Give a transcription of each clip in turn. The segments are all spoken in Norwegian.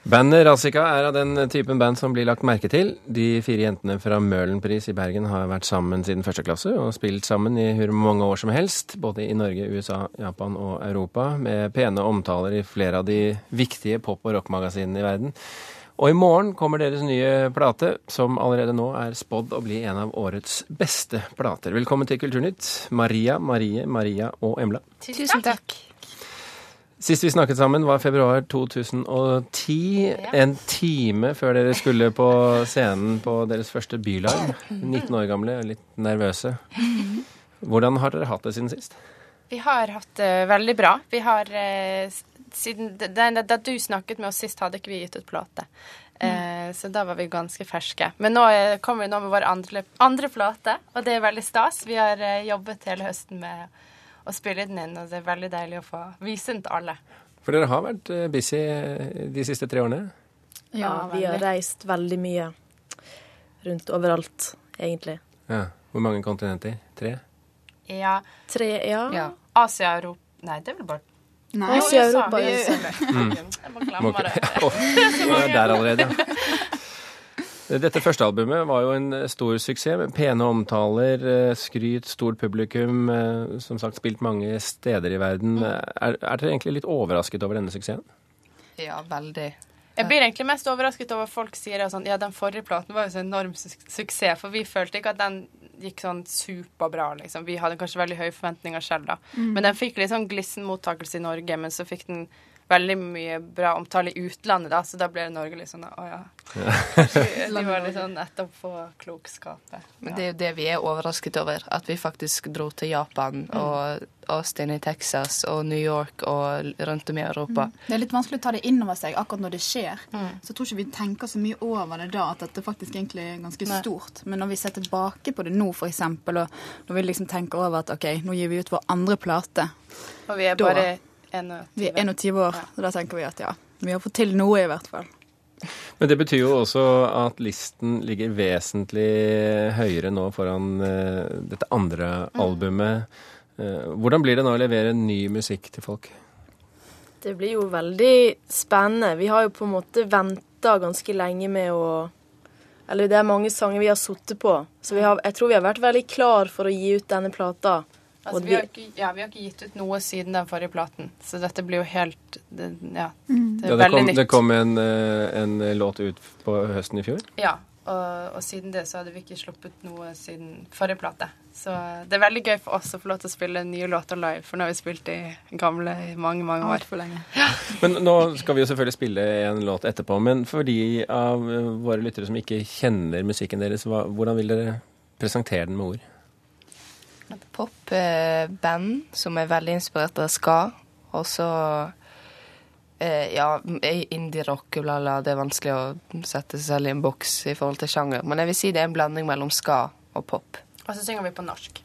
Bandet Razika er av den typen band som blir lagt merke til. De fire jentene fra Møhlenpris i Bergen har vært sammen siden første klasse og spilt sammen i hvor mange år som helst, både i Norge, USA, Japan og Europa, med pene omtaler i flere av de viktige pop- og rockmagasinene i verden. Og i morgen kommer deres nye plate, som allerede nå er spådd å bli en av årets beste plater. Velkommen til Kulturnytt, Maria, Marie, Maria og Emla. Tusen takk. Sist vi snakket sammen var februar 2010. En time før dere skulle på scenen på deres første bylarm. 19 år gamle litt nervøse. Hvordan har dere hatt det siden sist? Vi har hatt det veldig bra. Vi har eh, siden da, da du snakket med oss sist, hadde ikke vi gitt ut plate. Mm. så da var vi ganske ferske. Men nå eh, kommer vi nå med vår andre, andre plate, og det er veldig stas. Vi har eh, jobbet hele høsten med å spille den inn, og det er veldig deilig å få vise den til alle. For dere har vært eh, busy eh, de siste tre årene? Ja, vi har reist veldig mye. Rundt overalt, egentlig. Ja. Hvor mange kontinenter? Tre? Ja. Tre, ja. ja. Asia, Europa Nei, det er vel bare Nei. Asia, Europa, vi, USA. Mm. Jeg må glemme det. Er der allerede, ja. Dette første albumet var jo en stor suksess, med pene omtaler, eh, skryt, stort publikum. eh, Som sagt spilt mange steder i verden. Er, er dere egentlig litt overrasket over denne suksessen? Ja, veldig. Jeg blir egentlig mest overrasket over at folk sier sånn Ja, den forrige platen var jo så enorm su suksess, for vi følte ikke at den gikk sånn superbra, liksom. Vi hadde kanskje veldig høye forventninger selv, da. Mm. Men den fikk litt sånn glissen mottakelse i Norge, men så fikk den veldig mye bra omtale i utlandet, da, så da ble Norge litt sånn Å ja. De var litt sånn etterpå klokskapet. Men det er jo det vi er overrasket over. At vi faktisk dro til Japan og Austin i Texas og New York og rundt om i Europa. Det er litt vanskelig å ta det inn over seg akkurat når det skjer. Så jeg tror ikke vi tenker så mye over det da, at dette faktisk egentlig er ganske Nei. stort. Men når vi ser tilbake på det nå, eksempel, og når vi liksom tenker over at OK, nå gir vi ut vår andre plate, Og vi er Da- bare 21. vi er 21 år, og da tenker vi at ja, vi har fått til noe i hvert fall. Men det betyr jo også at listen ligger vesentlig høyere nå foran eh, dette andre albumet. Eh, hvordan blir det nå å levere ny musikk til folk? Det blir jo veldig spennende. Vi har jo på en måte venta ganske lenge med å Eller det er mange sanger vi har sittet på, så vi har, jeg tror vi har vært veldig klar for å gi ut denne plata. Altså, vi, har ikke, ja, vi har ikke gitt ut noe siden den forrige platen, så dette blir jo helt det, Ja, det er Ja, det, veldig kom, nytt. det kom en, eh, en låt ut på høsten i fjor. Ja, og, og siden det så hadde vi ikke sluppet noe siden forrige plate. Så det er veldig gøy for oss å få lov til å spille nye låter live, for nå har vi spilt de gamle i mange, mange år. Altfor lenge. Ja. Men nå skal vi jo selvfølgelig spille en låt etterpå. Men for de av eh, våre lyttere som ikke kjenner musikken deres, hva, hvordan vil dere presentere den med ord? Popband som er veldig inspirert av ska. Og så eh, ja, indie-rock, bla. Det er vanskelig å sette seg selv i en boks i forhold til sjanger. Men jeg vil si det er en blanding mellom ska og pop. Og så synger vi på norsk.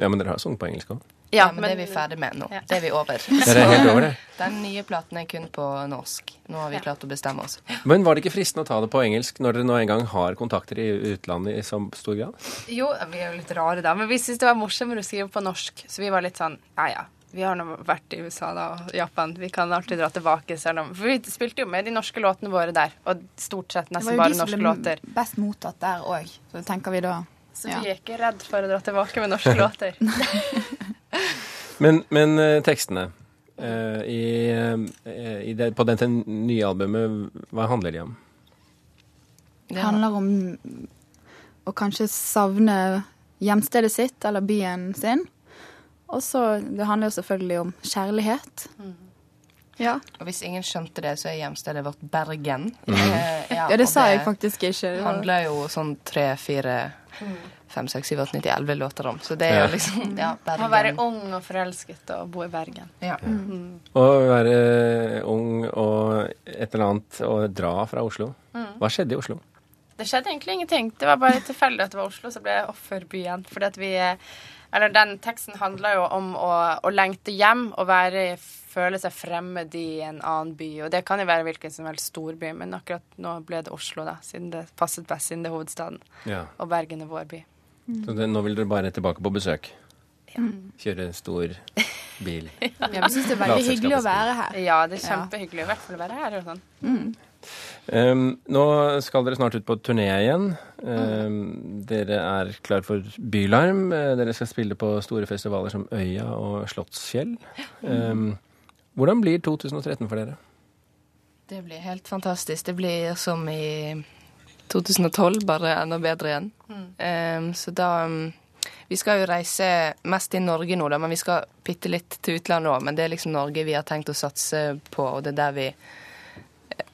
Ja, men dere har sunget på engelsk òg. Ja, men, det er vi ferdig med nå. Ja. Det er vi over. Det er helt over det. Den nye platen er kun på norsk. Nå har vi klart å bestemme oss. Men var det ikke fristende å ta det på engelsk når dere nå engang har kontakter i utlandet i så stor grad? Jo, vi er jo litt rare da, men vi syntes det var morsommere å skrive på norsk, så vi var litt sånn ja ja. Vi har nå vært i USA da, og Japan. Vi kan alltid dra tilbake. selv om... For vi spilte jo med de norske låtene våre der, og stort sett nesten bare norske låter. Det var jo de som ble best mottatt der òg, så tenker vi da. Så Ja. vi er ikke redd for å dra tilbake med norske låter. Men, men eh, tekstene eh, i, eh, i det, på dette nye albumet, hva handler de om? Det handler om å kanskje savne hjemstedet sitt eller byen sin. Og så Det handler jo selvfølgelig om kjærlighet. Ja. Og hvis ingen skjønte det, så er hjemstedet vårt Bergen. Mm. Eh, ja, det sa jeg faktisk ikke. Det Det handler jo sånn tre, fire, fem, seks, syv, åtte, nitti, elleve låter om. Så det er Ja. jo liksom ja, Å være ung og forelsket og bo i Bergen. Ja. Å være ung og et eller annet og dra fra Oslo. Hva skjedde i Oslo? Det skjedde egentlig ingenting. Det var bare tilfeldig at det var Oslo, så ble jeg offerbyen. Fordi at vi eh, Eller den teksten handler jo om å, å lengte hjem og være, føle seg fremmed i en annen by. Og det kan jo være hvilken som helst storby, men akkurat nå ble det Oslo, da, siden det passet best, siden det er hovedstaden. Ja. Og Bergen er vår by. Så det, nå vil dere bare tilbake på besøk? Kjøre stor bil. Ja, vi syns det er veldig hyggelig å være her. Ja, det er kjempehyggelig i hvert fall å være her. og sånn. Um, nå skal dere snart ut på turné igjen. Um, Dere er klar for Bylarm. Eh, Dere skal spille på store festivaler som Øya og Slottsfjell. Um, hvordan blir 2013 for dere? Det blir helt fantastisk. Det blir som i 2012, bare enda bedre igjen. Um, så da um, Vi skal jo reise mest i Norge nå, da, men vi skal bitte litt til utlandet òg. Men det er liksom Norge vi har tenkt å satse på, og det er der vi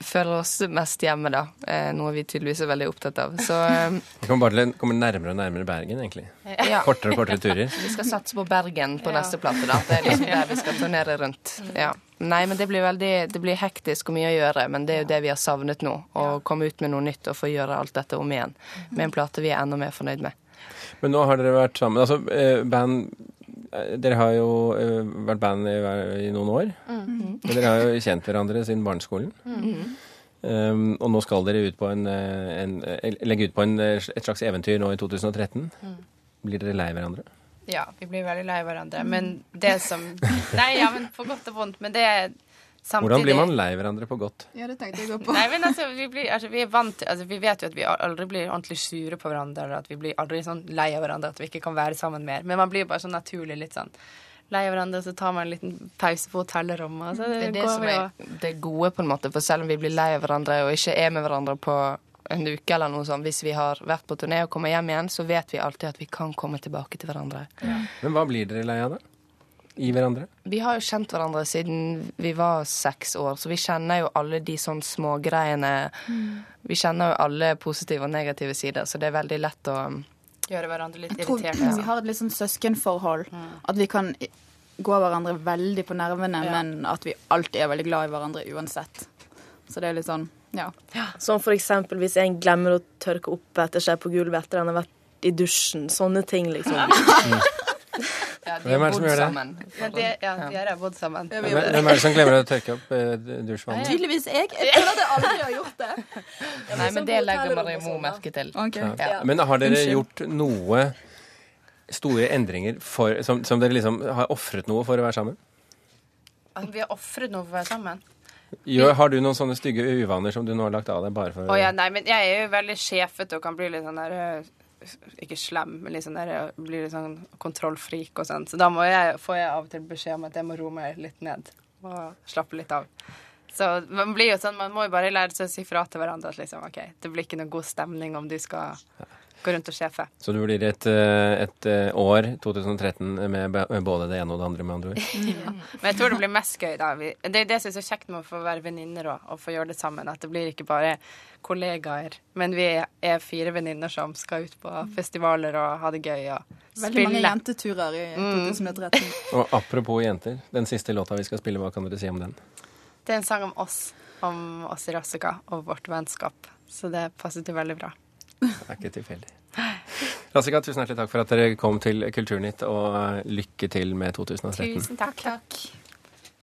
føler oss mest hjemme, da. Eh, noe vi tydeligvis er veldig opptatt av. Så um, Vi kommer bare til å komme nærmere og nærmere Bergen, egentlig. ja. Kortere og kortere turer. Vi skal satse på Bergen på neste plate, da. Det er liksom der vi skal turnere rundt. Ja. Nei, men det blir veldig Det blir hektisk og mye å gjøre, men det er jo det vi har savnet nå. Å komme ut med noe nytt og få gjøre alt dette om igjen. Med en plate vi er enda mer fornøyd med. Men nå har dere vært sammen Altså, eh, band eh, Dere har jo eh, vært band i, i noen år. Men dere har jo kjent hverandre siden barneskolen. Um, og nå skal dere ut på en, eh, en, eh, legge ut på en, eh, et slags eventyr nå i 2013. Blir dere lei hverandre? Ja, vi blir veldig lei hverandre. Men det som Nei, ja, men på godt og vondt. Men det er samtidig Hvordan blir man lei hverandre på godt? Ja, det tenkte jeg å gå på. Nei, men altså, vi, blir, altså, vi er vant til altså, Vi vet jo at vi aldri blir ordentlig sure på hverandre, eller at vi blir aldri sånn lei av hverandre at vi ikke kan være sammen mer. Men man blir bare sånn naturlig litt sånn lei av hverandre, så tar man en liten pause på hotellrommet, og så Det det går som vi er og det gode, på en måte. For selv om vi blir lei av hverandre og ikke er med hverandre på en uke eller noe sånt, hvis vi har vært på turné og kommer hjem igjen, så vet vi alltid at vi kan komme tilbake til hverandre. Men hva blir dere lei av, da? I hverandre? Vi har jo kjent hverandre siden vi var seks år, så vi kjenner jo alle de sånn smågreiene. Vi kjenner jo alle positive og negative sider, så det er veldig lett å gjøre hverandre litt Jeg tror irriterte. vi har et litt sånn søskenforhold. At vi kan gå hverandre veldig på nervene, Ja. men at vi alltid er veldig glad i hverandre uansett. Så det er litt sånn, ja. Sånn for eksempel hvis en glemmer å tørke opp etter seg på gulvet etter han har vært i dusjen. Sånne ting, liksom. ja, de Hvem er har det som bodd gjør det? sammen. Ja, de, ja, de har bodd sammen. Hvem hvem er det som glemmer å tørke opp eh, dusjvannet? Tydeligvis jeg. Jeg føler at jeg aldri har gjort det. Nei, men det legger Marie Mo sånn, merke til. Okay. Ja. Men har dere gjort noe store endringer for, som, som dere liksom har ofret noe for å være sammen? At Vi har ofret noe for å være sammen. Jo, har du noen sånne stygge uvaner som du nå har lagt av deg bare for Å ja, nei, men jeg er jo veldig sjefete og kan bli litt sånn der Ikke slem, men liksom der øh, Bli litt sånn kontrollfrik og sånn. Så da må jeg, får jeg av og til beskjed om at jeg må roe meg litt ned og slappe litt av. Så man blir jo sånn, man må jo bare lære seg å si fra til hverandre at liksom OK, det blir ikke noe god stemning om du skal gå rundt og sjefe. Så du blir et, eh, et eh, år, 2013, med både det ene og det andre, med andre ord? ja. Men jeg tror det blir mest gøy da. Det er det som er så kjekt med å få være venninner og, og få gjøre det sammen. At det blir ikke bare kollegaer, men vi er fire venninner som skal ut på festivaler og ha det gøy og Veldig mange jenteturer i 2013. Og apropos jenter, den siste låta vi skal spille, hva kan dere si om den? Det er en sang om oss, om oss i Rassika og vårt vennskap. Så det passer til veldig bra. Det er ikke tilfeldig. Rassika, tusen hjertelig takk for at dere kom til Kulturnytt, og lykke til med 2013. Tusen takk. Takk.